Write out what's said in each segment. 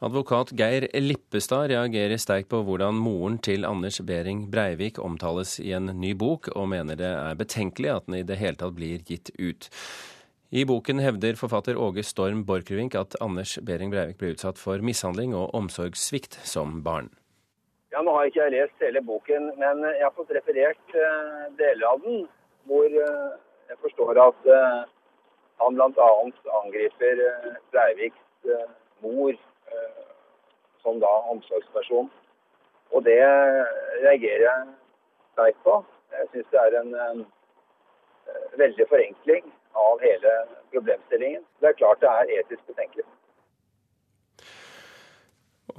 Advokat Geir Lippestad reagerer sterkt på hvordan moren til Anders Behring Breivik omtales i en ny bok, og mener det er betenkelig at den i det hele tatt blir gitt ut. I boken hevder forfatter Åge Storm Borchgrevink at Anders Behring Breivik ble utsatt for mishandling og omsorgssvikt som barn. Ja, Nå har ikke jeg lest hele boken, men jeg har fått referert uh, deler av den. Hvor uh, jeg forstår at uh, han bl.a. angriper Breiviks mor som da omsorgsperson. Og det reagerer jeg sterkt på. Jeg syns det er en, en veldig forenkling av hele problemstillingen. Det er klart det er etisk betenkelig.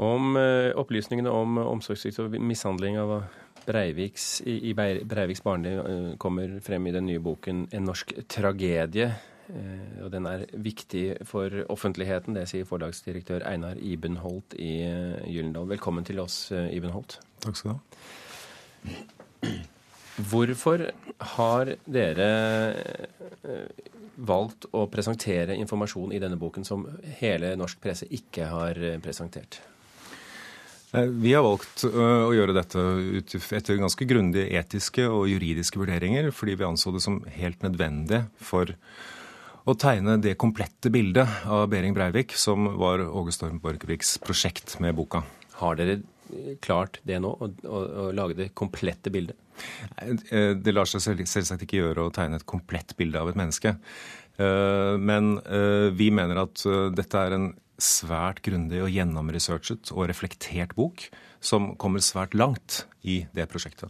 Om eh, opplysningene om omsorgssvikt og mishandling av Breiviks, i, i Breiviks barndom kommer frem i den nye boken 'En norsk tragedie'. Eh, og den er viktig for offentligheten. Det sier forlagsdirektør Einar Ibenholt i eh, Gyllendal. Velkommen til oss, eh, Ibenholt. Takk skal du ha. Hvorfor har dere valgt å presentere informasjon i denne boken som hele norsk presse ikke har presentert? Vi har valgt å gjøre dette etter ganske grundige etiske og juridiske vurderinger, fordi vi anså det som helt nødvendig for å tegne det komplette bildet av Behring Breivik, som var Åge Storm Borchgreviks prosjekt med boka. Har dere klart det nå, å, å, å, lage det komplette bildet? Eh, det lar seg selvsagt ikke gjøre å tegne et komplett bilde av et menneske. Eh, men eh, vi mener at dette er en svært grundig og gjennomresearchet og reflektert bok som kommer svært langt i det prosjektet.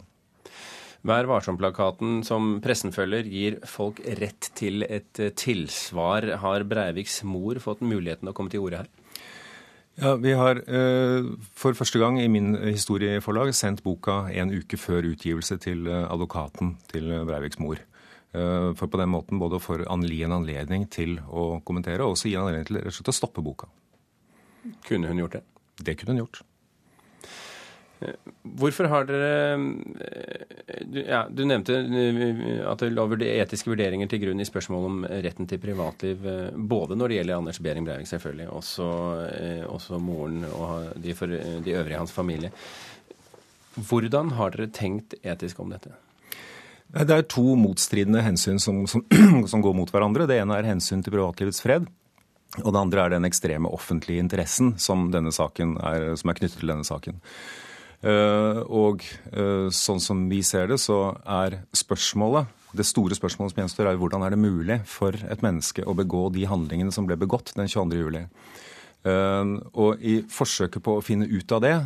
Vær varsom-plakaten som pressen følger, gir folk rett til et eh, tilsvar. Har Breiviks mor fått muligheten å komme til orde her? Ja, Vi har eh, for første gang i min historieforlag sendt boka en uke før utgivelse til eh, advokaten til Breiviks mor. For på den måten både å gi en anledning til å kommentere, og også gi en anledning til å stoppe boka. Kunne hun gjort det? Det kunne hun gjort. Hvorfor har dere du, ja, Du nevnte eh, at det lå etiske vurderinger til grunn i spørsmålet om retten til privatliv, eh, både når det gjelder Anders Behring Breivik, selvfølgelig, også, også moren og de, for, de øvrige i hans familie. Hvordan har dere tenkt etisk om dette? Det er to motstridende hensyn som, som, som går mot hverandre. Det ene er hensyn til privatlivets fred. Og det andre er den ekstreme offentlige interessen som, er, som er knyttet til denne saken. Eh, og eh, sånn som vi ser det, så er spørsmålet det store spørsmålet som gjenstår, er hvordan er det mulig for et menneske å begå de handlingene som ble begått den 22. juli. Eh, og i forsøket på å finne ut av det,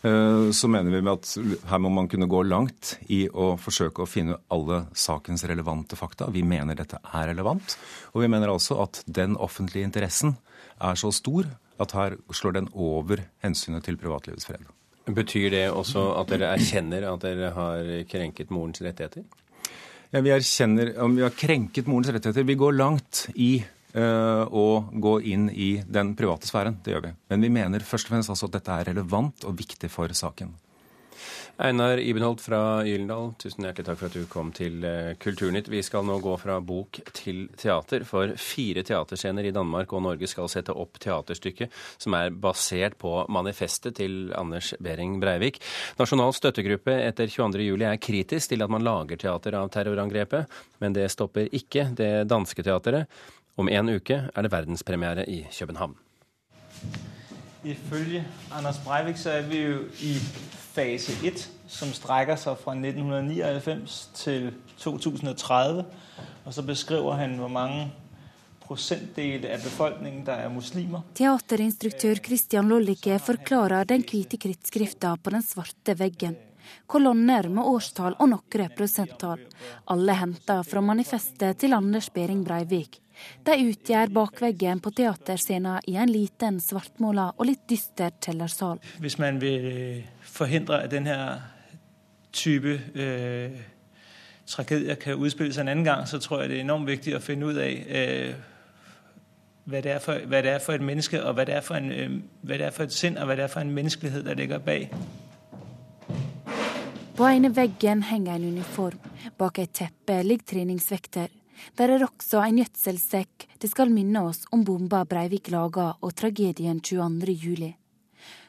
så mener vi at her må man kunne gå langt i å forsøke å finne alle sakens relevante fakta. Vi mener dette er relevant. Og vi mener altså at den offentlige interessen er så stor at her slår den over hensynet til privatlivets fred. Betyr det også at dere erkjenner at dere har krenket morens rettigheter? Ja, Vi erkjenner om vi har krenket morens rettigheter. Vi går langt i uh, å gå inn i den private sfæren. Det gjør vi. Men vi mener først og fremst altså at dette er relevant og viktig for saken. Einar Ibenholt fra Gyldendal, tusen hjertelig takk for at du kom til eh, Kulturnytt. Vi skal nå gå fra bok til teater, for fire teaterscener i Danmark og Norge skal sette opp teaterstykket som er basert på manifestet til Anders Behring Breivik. Nasjonal støttegruppe etter 22.07 er kritisk til at man lager teater av terrorangrepet, men det stopper ikke det danske teateret. Om en uke er det verdenspremiere i København. Ifølge Anders Breivik så er vi jo i fase 1, som strækker sig fra 1999 til 2030. Og så beskriver han hvor mange prosentdeler av befolkningen der er muslimer. Teaterinstruktør Christian Lollike forklarer den hvite krittskrifta på den svarte veggen. Kolonner med årstall og noen prosenttall. Alle henta fra manifestet til Anders Behring Breivik. De utgjør bakveggen på teaterscenen i en liten, svartmåla og litt dyster kjellersal. Hvis man vil øh, forhindre at denne type øh, tragedier kan utspille seg en annen gang, så tror jeg det er enormt viktig å finne ut av øh, hva, det for, hva, det er for, et menneske, og hva det er for, en, øh, hva det er for et sinn og hva det er for en menneskelighet der ligger bak. På ene veggen henger en uniform. Bak et teppe ligger treningsvekter. Der er også en gjødselsekk det skal minne oss om bomba Breivik laga og tragedien 22. juli.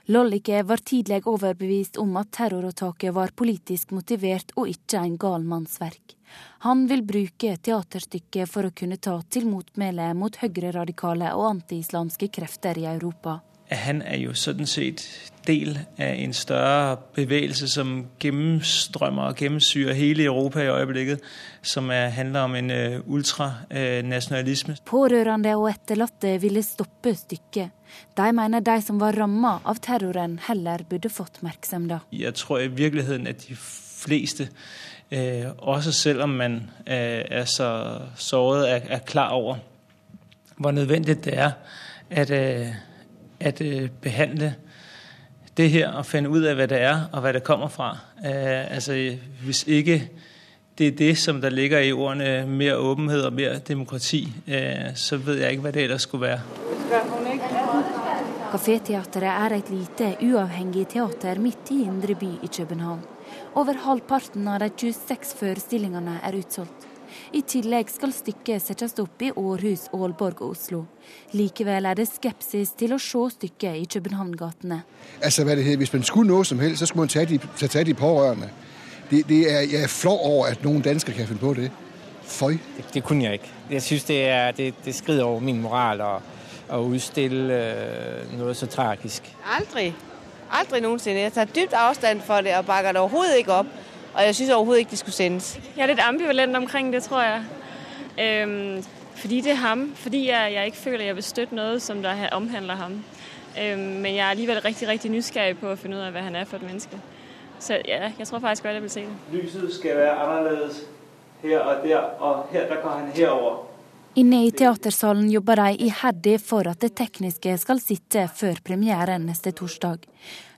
Lollike var tidlig overbevist om at terroråtaket var politisk motivert og ikke en gal manns verk. Han vil bruke teaterstykket for å kunne ta til motmæle mot høyreradikale og antiislamske krefter i Europa. Han er jo sånn sett del av en større bevegelse som gjennomstrømmer og gjennomsyrer hele Europa i øyeblikket, som handler om en uh, ultranasjonalisme. Pårørende og etterlatte ville stoppe stykket. De mener de som var ramma av terroren, heller burde fått oppmerksomhet. Jeg tror i virkeligheten at de fleste uh, også selv om man uh, er så såret, er, er klar over hvor nødvendig det er at, øh, at behandle det her og finne ut av hva det er og hva det kommer fra. altså, hvis ikke det er det som der ligger i ordene mer åpenhet og mer demokrati, så vet jeg ikke hva det ellers skulle være. Kaféteatret er et lite, uavhengig teater midt i indre by i København. Over halvparten av de 26 forestillingene er utsolgt. I tillegg skal stykket settes opp i Århus, Aalborg og Oslo. Likevel er det skepsis til å se stykket i København-gatene. Altså, Hvis man skulle noe som helst, så skulle man ta de, ta de pårørende. Det, det er, jeg er flau over at noen dansker kan finne på det. Føy. Det, det kunne jeg ikke. Jeg syns det, det, det, skrider over min moral å utstille øh, noe så tragisk. Aldri. Aldri noensinne. Jeg tar dypt avstand for det og bakker det overhodet ikke opp. Og jeg synes overhovedet ikke det skulle sendes. Jeg er litt ambivalent omkring det, tror jeg. Øhm, fordi det er ham. Fordi jeg, jeg, ikke føler jeg vil støtte noe som der omhandler ham. Øhm, men jeg er alligevel riktig, riktig nysgerrig på å finne ut av hva han er for et menneske. Så ja, jeg tror faktisk godt jeg vil se det. Lyset skal være annerledes her og der, og her der går han herover. Inne i teatersalen jobber de iherdig for at det tekniske skal sitte før premieren neste torsdag.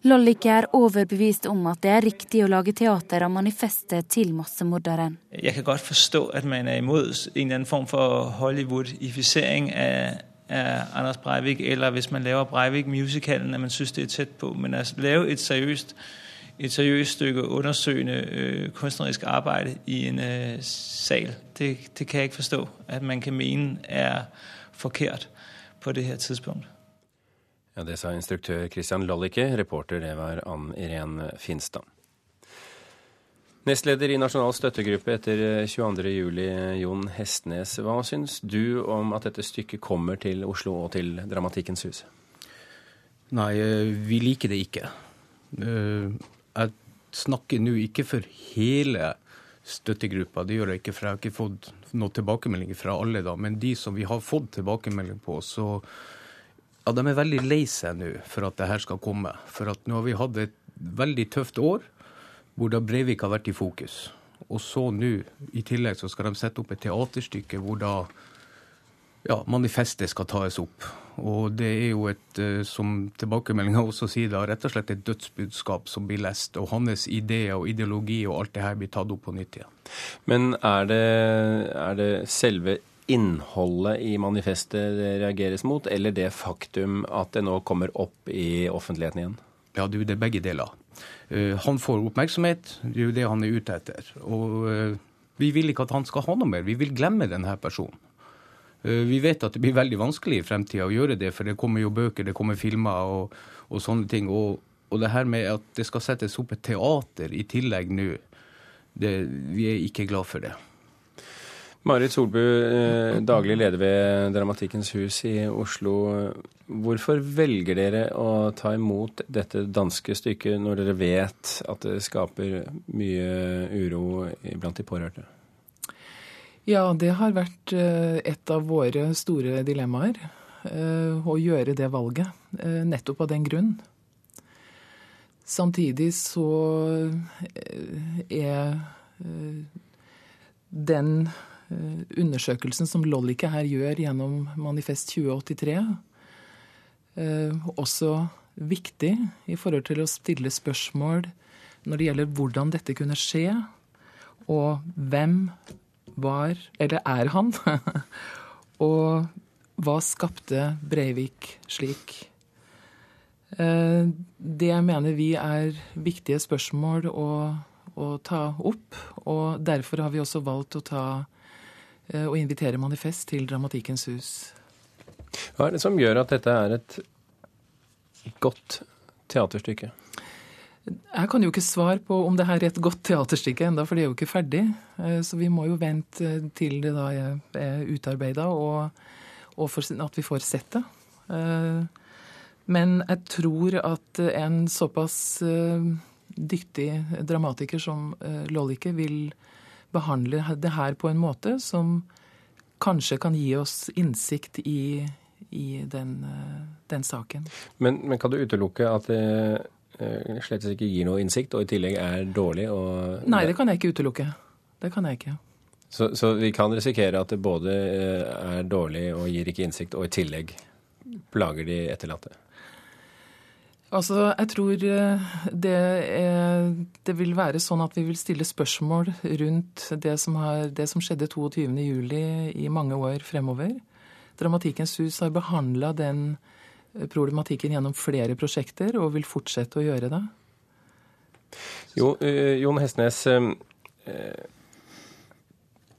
Lollike er overbevist om at det er riktig å lage teater av manifestet til massemorderen. Jeg kan godt forstå at man er imot en eller annen form for Hollywoodifisering av, av Anders Breivik, eller hvis man lager Breivik-musikalen, at man syns det er tett på. Men å lave et seriøst et seriøst stykke undersøgende øh, kunstnerisk arbeid i en øh, sal. Det, det, kan jeg ikke forstå at man kan mene er forkert på det her tidspunkt. Ja, Det sa instruktør Christian Lollicke. Reporter det var Ann Irén Finstad. Nestleder i Nasjonal støttegruppe etter 22.07, øh, Jon Hestnes. Hva syns du om at dette stykket kommer til Oslo og til Dramatikkens hus? Nei, vi liker det ikke jeg snakker nå ikke for hele støttegruppa, det gjør jeg ikke, for jeg har ikke fått noen tilbakemeldinger fra alle, da. Men de som vi har fått tilbakemelding på, så ja, de er veldig lei seg nå for at det her skal komme. For at nå har vi hatt et veldig tøft år hvor da Breivik har vært i fokus. Og så nå, i tillegg, så skal de sette opp et teaterstykke hvor da ja, manifestet skal tas opp. Og det er jo et, eh, som tilbakemeldinga også sier, da, rett og slett et dødsbudskap som blir lest. Og hans ideer og ideologi og alt det her blir tatt opp på nytt igjen. Men er det, er det selve innholdet i manifestet det reageres mot, eller det faktum at det nå kommer opp i offentligheten igjen? Ja, det er begge deler. Uh, han får oppmerksomhet, det er jo det han er ute etter. Og uh, vi vil ikke at han skal ha noe mer, vi vil glemme denne personen. Eh, vi vet at det blir veldig vanskelig i fremtida å gjøre det, for det kommer jo bøker, det kommer filmer og, og sånne ting. Og, og, det her med at det skal settes opp et teater i tillegg nå, vi er ikke glad for det. Marit Solbu, eh, daglig leder ved Dramatikkens hus i Oslo. Hvorfor velger dere å ta imot dette danske stykket når dere vet at det skaper mye uro blant de pårørte? Ja, det har vært eh, et av våre store dilemmaer. Eh, å gjøre det valget. Nettopp av den grunn. Samtidig så er den undersøkelsen som Lollike her gjør gjennom Manifest 2083, også viktig i forhold til å stille spørsmål når det gjelder hvordan dette kunne skje, og hvem var, eller er han? og hva skapte Breivik slik? Eh, det mener vi er viktige spørsmål å, å, ta opp. Og derfor har vi også valgt å, ta, eh, å invitere Manifest til Dramatikkens hus. Hva er det som gjør at dette er et godt teaterstykke? Jeg kan jo ikke svare på om det her er et godt teaterstykke enda, for det er jo ikke ferdig. Eh, så vi må jo vente til det da er utarbeida, og, og at vi får sett det. Eh, men jeg tror at en såpass eh, dyktig dramatiker som Lollike vil behandle det her på en måte som kanskje kan gi oss innsikt i, i den, den, saken. Men, men, kan du utelukke at det Eh, slett ikke gir noe innsikt, og i tillegg er dårlig? Og Nei, det kan jeg ikke utelukke. Det kan jeg ikke. Så, så, vi kan risikere at det både eh, er dårlig og gir ikke innsikt, og i tillegg plager de etterlatte? Altså, jeg tror eh, det, er, det, vil være sånn at vi vil stille spørsmål rundt det som, har, det som skjedde 22.07. i mange år fremover. Dramatikkens hus har behandla den problematikken gjennom flere prosjekter, og vil fortsette å gjøre det. Jo, eh, Jon Hestnes, eh,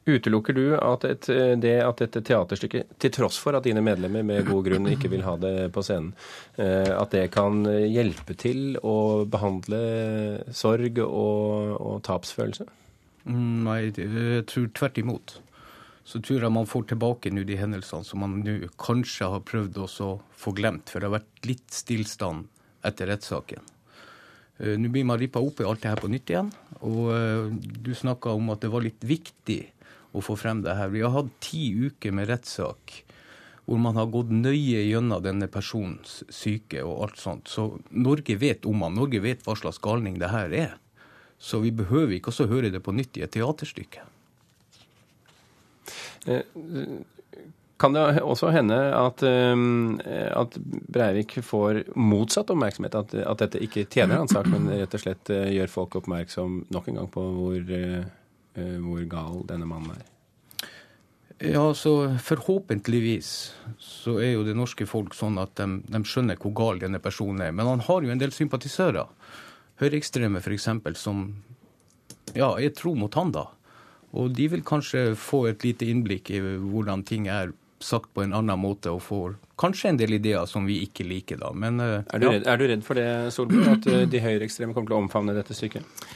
utelukker du at et, det at dette teaterstykket, til tross for at dine medlemmer med god grunn ikke vil ha det på scenen, eh, at det kan hjelpe til å behandle sorg og, og tapsfølelse? Nei, jeg tror tvert imot så tror jeg man får tilbake nå de hendelsene som man nå kanskje har prøvd å få glemt. For det har vært litt stillstand etter rettssaken. Uh, nå blir man rippa opp i alt det her på nytt igjen. Og du snakka om at det var litt viktig å få frem det her. Vi har hatt ti uker med rettssak hvor man har gått nøye gjennom denne personens syke og alt sånt. Så Norge vet om han. Norge vet hva slags galning det her er. Så vi behøver ikke også høre det på nytt i et teaterstykke. Eh, kan det også hende at, eh, at Breivik får motsatt oppmerksomhet? At, at, dette ikke tjener hans sak, men rett og slett eh, gjør folk oppmerksom nok en gang på hvor, hvor gal denne mannen er? Ja, så Forhåpentligvis så er jo det norske folk sånn at de, de skjønner hvor gal denne personen er. Men han har jo en del sympatisører. Høyreekstreme f.eks. som ja, er tro mot han, da. Og de vil kanskje få et lite innblikk i hvordan ting er sagt på en annen måte, og får kanskje en del ideer som vi ikke liker, da. Men, uh, er, du redd, er, du redd, for det, Solberg, at uh, de høyreekstreme kommer til å omfavne dette stykket?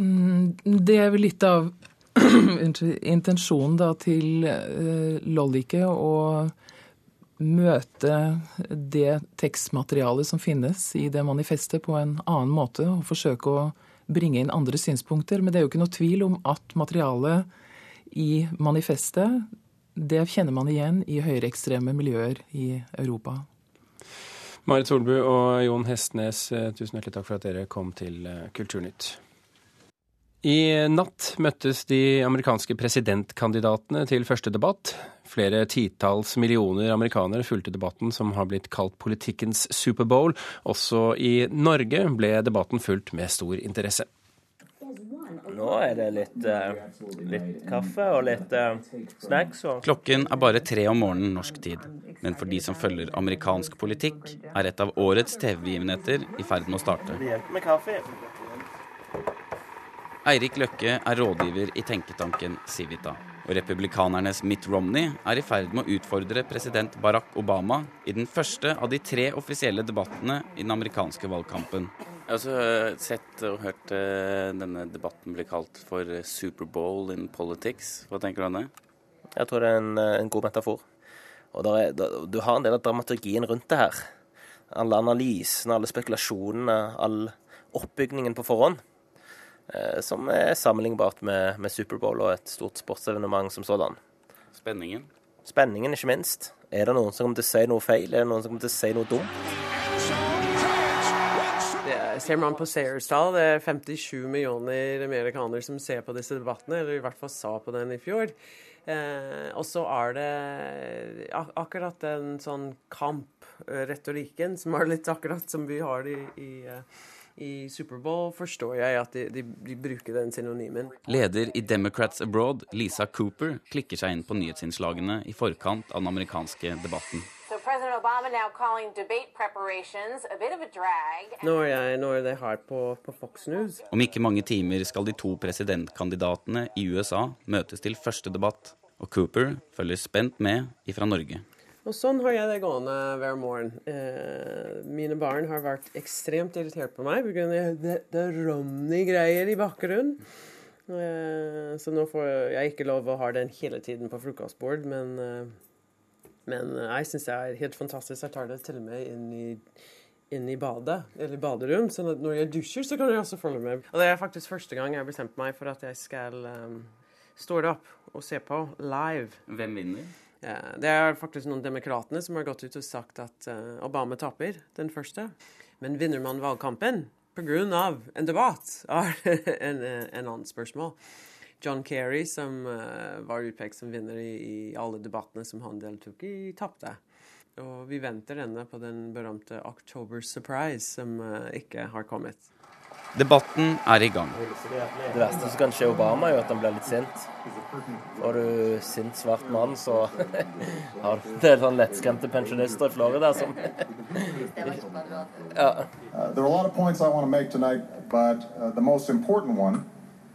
Mm, det er vel litt av intensjonen da til uh, Lollike å møte det tekstmaterialet som finnes i det manifestet, på en annen måte, og forsøke å bringe inn andre synspunkter. Men det er jo ikke noe tvil om at materialet i manifestet, det kjenner man igjen i høyreekstreme miljøer i Europa. Marit Solbu og Jon Hestnes, eh, tusen hjertelig takk for at dere kom til eh, Kulturnytt. I natt møttes de amerikanske presidentkandidatene til første debatt. Flere titalls millioner amerikanere fulgte debatten som har blitt kalt politikkens Superbowl. Også i Norge ble debatten fulgt med stor interesse. Nå er det litt, uh, litt kaffe og litt uh, snacks. Og... Klokken er bare tre om morgenen norsk tid. Men for de som følger amerikansk politikk, er et av årets TV-begivenheter i ferd med å starte. Det hjelper med kaffe. Eirik Løkke er rådgiver i tenketanken Civita. Og republikanernes Mitt Romney er i ferd med å utfordre president Barack Obama i den første av de tre offisielle debattene i den amerikanske valgkampen. Jeg har også eh, sett og hørt uh, denne debatten bli kalt for Superbowl in politics. Hva tenker du om det? Jeg tror det er en, eh, en god metafor. Og er, du har en del av dramaturgien rundt det her. Alle analysene, alle spekulasjonene, all oppbygningen på forhånd. Eh, som er sammenlignbart med, med Superbowl og et stort sportsevenement som sådan. Spenningen? Spenningen, ikke minst. Er det noen som kommer til å si noe feil? Er det noen som kommer til å si noe dumt? ser man på seerstall, det er 57 millioner amerikanere som ser på disse debattene, eller i hvert fall sa på den i fjor. Eh, og så er det ak akkurat den sånn kampretorikken som er litt akkurat som vi har i, i uh, i Superbowl forstår jeg at de, de, de, bruker den synonymen. Leder i Democrats Abroad, Lisa Cooper, klikker seg inn på nyhetsinnslagene i forkant av den amerikanske debatten. Når, jeg, når det har på, på Fox News. Om ikke mange timer skal de to presidentkandidatene i USA møtes til første debatt, og Cooper følger spent med ifra Norge. Og sånn har jeg det gående hver morgen. Eh, mine barn har vært ekstremt irritert på meg pga. det, det Romney-greier i bakgrunnen. Eh, så nå får jeg ikke lov å ha den hele tiden på frokostbord, men, eh, men jeg syns det er helt fantastisk. Jeg tar det til og med inn i, inn i badet, eller baderom, at når jeg dusjer, så kan jeg også følge med. Og det er faktisk første gang jeg har bestemt meg for at jeg skal um, stå opp og se på live. Hvem vinner? Det er faktisk noen demokratene som har gått ut og sagt at uh, Obama taper den første. Men vinner man valgkampen pga. en debatt, er en, en annen spørsmål. John Kerry, som uh, var utpekt som vinner i, alle debattene som han deltok i, tapte. Og vi venter ennå på den berømte October Surprise, som uh, ikke har kommet. Debatten er i gang. Det verste som kan skje Obama, er jo at han blir litt sint. Får du sint svart mann, så har du en del sånn lettskremte pensjonister i Florida som ja. Uh, there are a lot of points I want to make tonight, but uh, the most important one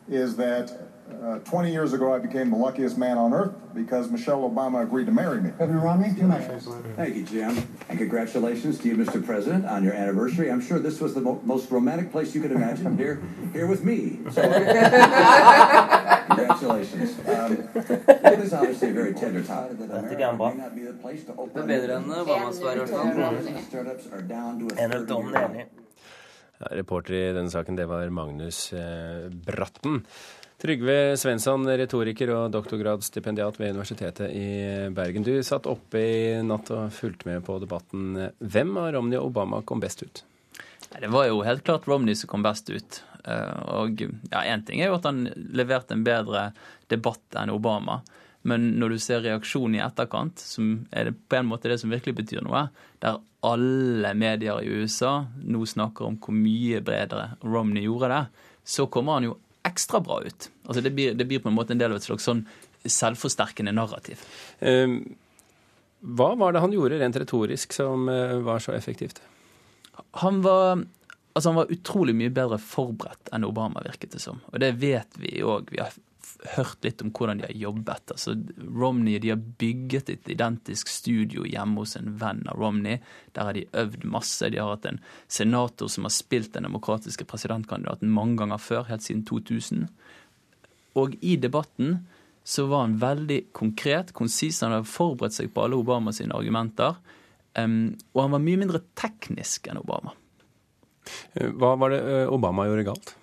is that Uh, 20 years ago, I became the luckiest man on earth because Michelle Obama agreed to marry me. Governor Romney, two minutes. Thank you, Jim. And congratulations to you, Mr. President, on your anniversary. I'm sure this was the mo most romantic place you could imagine, here, here with me. So, congratulations. Um, it is obviously a very tender time that America may not be the place to open. Det bedre enn Obamas var, i hvert reporter i denne saken, det var Magnus eh, Bratten. Trygve Svensson, retoriker og doktorgradsstipendiat ved Universitetet i Bergen. Du satt oppe i natt og fulgte med på debatten. Hvem av Romney og Obama kom best ut? Det var jo helt klart Romney som kom best ut. Eh, og ja, ting er jo at han leverte en bedre debatt enn Obama. Men når du ser reaksjonen i etterkant, som er det på en måte det som virkelig betyr noe, der alle medier i USA nå snakker om hvor mye bredere Romney gjorde det, så kommer han jo ekstra bra ut. Altså det blir, det blir på en måte en del av et slags sånn selvforsterkende narrativ. Um, hva var det han gjorde rent retorisk som uh, var så effektivt? Han var, altså han var utrolig mye bedre forberedt enn Obama, virket det som. Og det vet vi òg. Vi har hørt litt om hvordan de har jobbet. Altså, Romney de har bygget et identisk studio hjemme hos en venn av Romney. Der har de øvd masse. De har hatt en senator som har spilt den demokratiske presidentkandidaten mange ganger før, helt siden 2000. Og i debatten så var han veldig konkret, konsis. Han hadde forberedt seg på alle Obama sine argumenter. Um, og han var mye mindre teknisk enn Obama. Hva var det eh, Obama gjorde galt?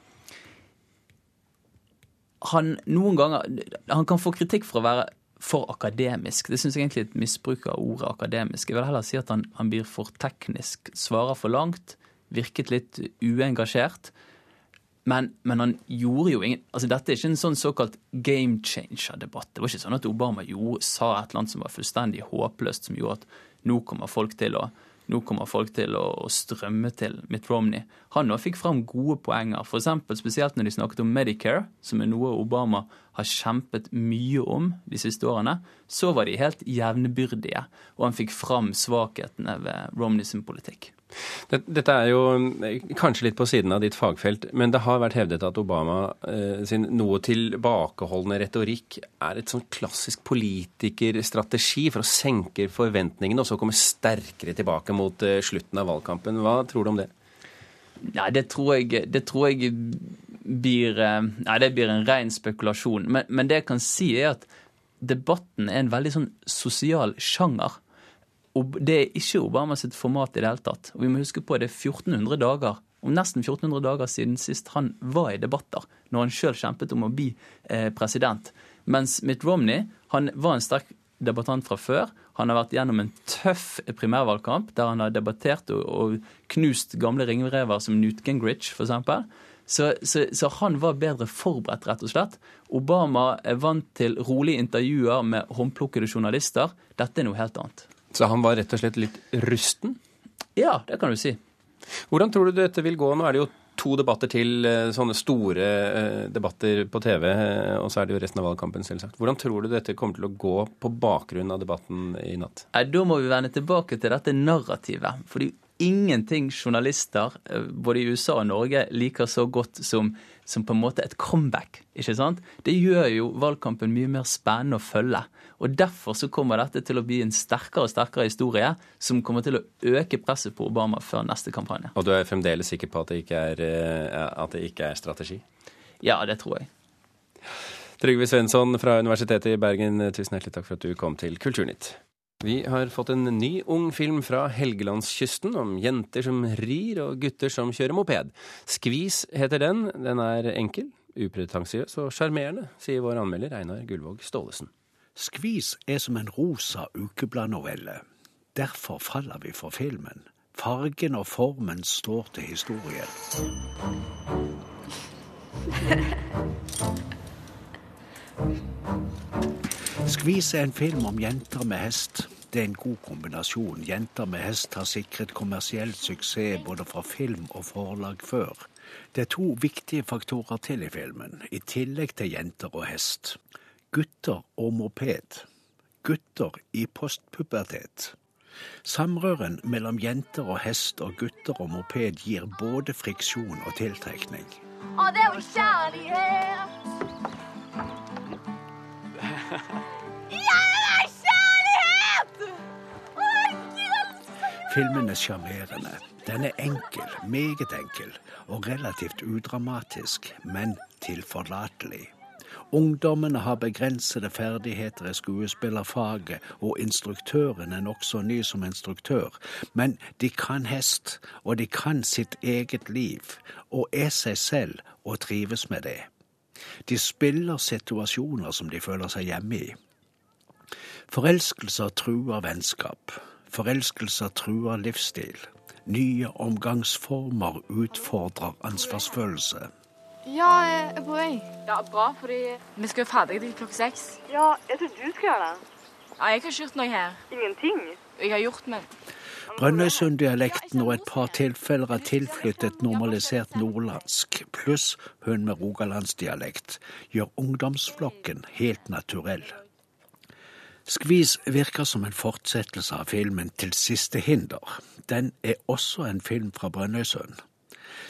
Han noen ganger Han kan få kritikk for å være for akademisk. Det syns jeg egentlig er et misbruk av ordet akademisk. Jeg vil heller si at han, han blir for teknisk, svarer for langt, virket litt uengasjert. Men, men, han gjorde jo ingen altså Dette er ikke en sånn såkalt game changer-debatt. Det var ikke sånn at Obama gjorde, sa et eller annet som var fullstendig håpløst, som gjorde at nå kommer folk til å nå kommer folk til å, strømme til Mitt Romney. Han nå fikk fram gode poenger, f.eks. spesielt når de snakket om Medicare, som er noe Obama har kjempet mye om de siste årene. Så var de helt jevnbyrdige, og han fikk fram svakhetene ved Romney sin politikk. Dette er jo eh, kanskje litt på siden av ditt fagfelt, men det har vært hevdet at Obama eh, sin noe tilbakeholdne retorikk er et sånn klassisk politikerstrategi for å senke forventningene og så komme sterkere tilbake mot eh, slutten av valgkampen. Hva tror du om det? Nei, det tror jeg, det tror jeg blir, nei, det blir en ren spekulasjon. Men, men det jeg kan si, er at debatten er en veldig sånn sosial sjanger. Det er ikke Obama sitt format i det hele tatt. Og vi må huske på at det er 1400 dager, om nesten 1400 dager siden sist han var i debatter, når han sjøl kjempet om å bli eh, president. Mens Mitt Romney han var en sterk debattant fra før. Han har vært gjennom en tøff primærvalgkamp der han har debattert og, og knust gamle ringrever som Newt Gingrich, f.eks. Så, så, så, han var bedre forberedt, rett og slett. Obama er vant til rolige intervjuer med håndplukkede journalister. Dette er noe helt annet. Så han var rett og slett litt rusten? Ja, det kan du si. Hvordan tror du dette vil gå? Nå er det jo to debatter til, eh, sånne store eh, debatter på TV, eh, og så er det jo resten av valgkampen, selvsagt. Hvordan tror du dette kommer til å gå på bakgrunn av debatten i natt? Da må vi vende tilbake til dette narrativet. For det er ingenting journalister eh, både i USA og Norge liker så godt som, som på en måte et comeback. ikke sant? Det gjør jo valgkampen mye mer spennende å følge. Og Derfor så kommer dette til å bli en sterkere og sterkere historie som kommer til å øke presset på Obama før neste kampanje. Og du er fremdeles sikker på at det ikke er, eh, det ikke er strategi? Ja, det tror jeg. Trygve Svensson fra Universitetet i Bergen, tusen hjertelig takk for at du kom til Kulturnytt. Vi har fått en ny ung film fra Helgelandskysten om jenter som rir og gutter som kjører moped. Skvis heter den. Den er enkel, upretensiøs og sjarmerende, sier vår anmelder Einar Gullvåg Staalesen. Skvis er som en rosa ukebladnovelle. Derfor faller vi for filmen. Fargen og formen står til historien. Skvis er en film om jenter med hest. Det er en god kombinasjon. Jenter med hest har sikret kommersiell suksess både fra film og forlag før. Det er to viktige faktorer til i filmen, i tillegg til jenter og hest. Gutter og moped. Gutter i postpubertet. Samrøren mellom jenter og hest og gutter og moped gir både friksjon og tiltrekning. Å, det er jo kjærlighet! Det er kjærlighet! Filmen er sjarmerende. Den er enkel, meget enkel, og relativt udramatisk, men tilforlatelig. Ungdommene har begrensede ferdigheter i skuespillerfaget, og instruktøren er nokså ny som instruktør, men de kan hest, og de kan sitt eget liv, og er seg selv og trives med det. De spiller situasjoner som de føler seg hjemme i. Forelskelser truer vennskap. Forelskelser truer livsstil. Nye omgangsformer utfordrer ansvarsfølelse. Ja, jeg er på vei. Ja, Bra, fordi vi skal jo ferdig til klokka seks. Ja, jeg tror du skal gjøre det. Ja, Jeg har ikke gjort noe her. Ingenting? Jeg har gjort, men Brønnøysunddialekten og et par tilfeller av tilflyttet normalisert nordlandsk, pluss hun med rogalandsdialekt, gjør ungdomsflokken helt naturell. Skvis virker som en fortsettelse av filmen Til siste hinder. Den er også en film fra Brønnøysund.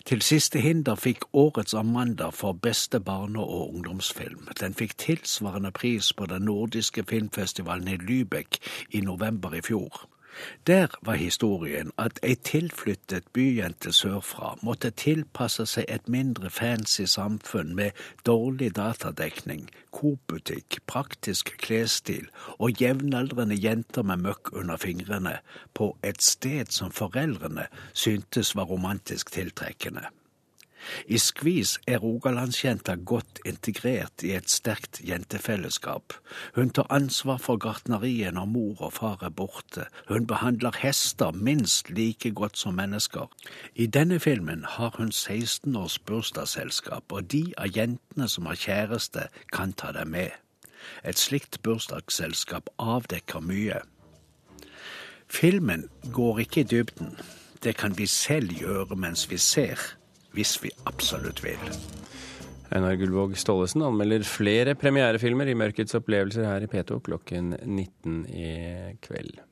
Til siste hinder fikk årets Amanda for beste barne- og ungdomsfilm. Den fikk tilsvarende pris på den nordiske filmfestivalen i Lübeck i november i fjor. Der var historien at ei tilflyttet byjente sørfra måtte tilpasse seg et mindre fancy samfunn med dårlig datadekning, Coop-butikk, praktisk klesstil og jevnaldrende jenter med møkk under fingrene, på et sted som foreldrene syntes var romantisk tiltrekkende. I Skvis er rogalandsjenta godt integrert i et sterkt jentefellesskap. Hun tar ansvar for gartneriet når mor og far er borte. Hun behandler hester minst like godt som mennesker. I denne filmen har hun 16 års bursdagsselskap, og de av jentene som har kjæreste, kan ta dem med. Et slikt bursdagsselskap avdekker mye. Filmen går ikke i dybden. Det kan vi selv gjøre mens vi ser hvis vi absolutt vil. Einar Gullvåg Staalesen anmelder flere premierefilmer i Mørkets opplevelser her i P2 klokken 19 i kveld.